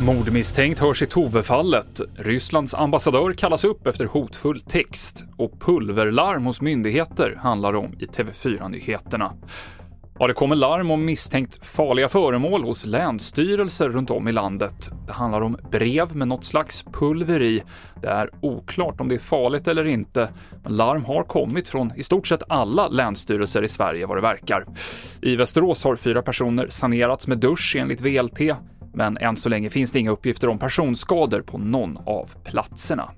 Mordmisstänkt hörs i Tove-fallet. Rysslands ambassadör kallas upp efter hotfull text och pulverlarm hos myndigheter handlar om i TV4-nyheterna. Ja, det kommer larm om misstänkt farliga föremål hos länsstyrelser runt om i landet. Det handlar om brev med något slags pulver i. Det är oklart om det är farligt eller inte, men larm har kommit från i stort sett alla länsstyrelser i Sverige vad det verkar. I Västerås har fyra personer sanerats med dusch enligt VLT, men än så länge finns det inga uppgifter om personskador på någon av platserna.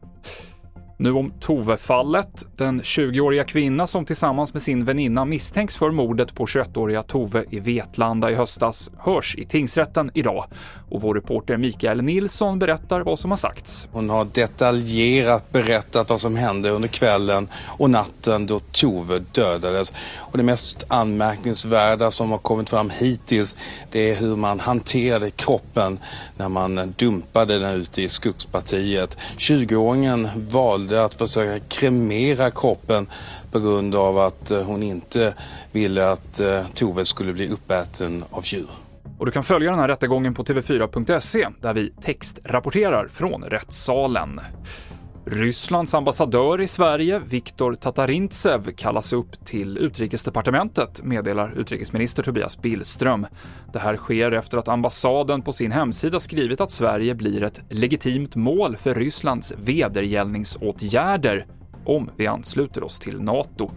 Nu om Tove-fallet. Den 20-åriga kvinna som tillsammans med sin väninna misstänks för mordet på 21-åriga Tove i Vetlanda i höstas hörs i tingsrätten idag. Och vår reporter Mikael Nilsson berättar vad som har sagts. Hon har detaljerat berättat vad som hände under kvällen och natten då Tove dödades. Och det mest anmärkningsvärda som har kommit fram hittills det är hur man hanterade kroppen när man dumpade den ute i skogspartiet. 20-åringen valde valde att försöka kremera kroppen på grund av att eh, hon inte ville att eh, Tove skulle bli uppäten av djur. Och du kan följa den här rättegången på tv4.se där vi textrapporterar från rättssalen. Rysslands ambassadör i Sverige, Viktor Tatarintsev, kallas upp till utrikesdepartementet, meddelar utrikesminister Tobias Billström. Det här sker efter att ambassaden på sin hemsida skrivit att Sverige blir ett legitimt mål för Rysslands vedergällningsåtgärder om vi ansluter oss till NATO.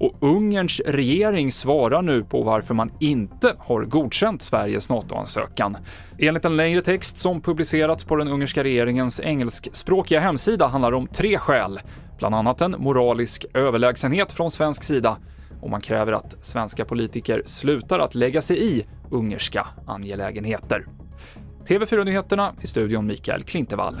Och Ungerns regering svarar nu på varför man inte har godkänt Sveriges NATO-ansökan. Enligt en längre text som publicerats på den ungerska regeringens engelskspråkiga hemsida handlar det om tre skäl, bland annat en moralisk överlägsenhet från svensk sida och man kräver att svenska politiker slutar att lägga sig i ungerska angelägenheter. TV4-nyheterna i studion Mikael Klintevall.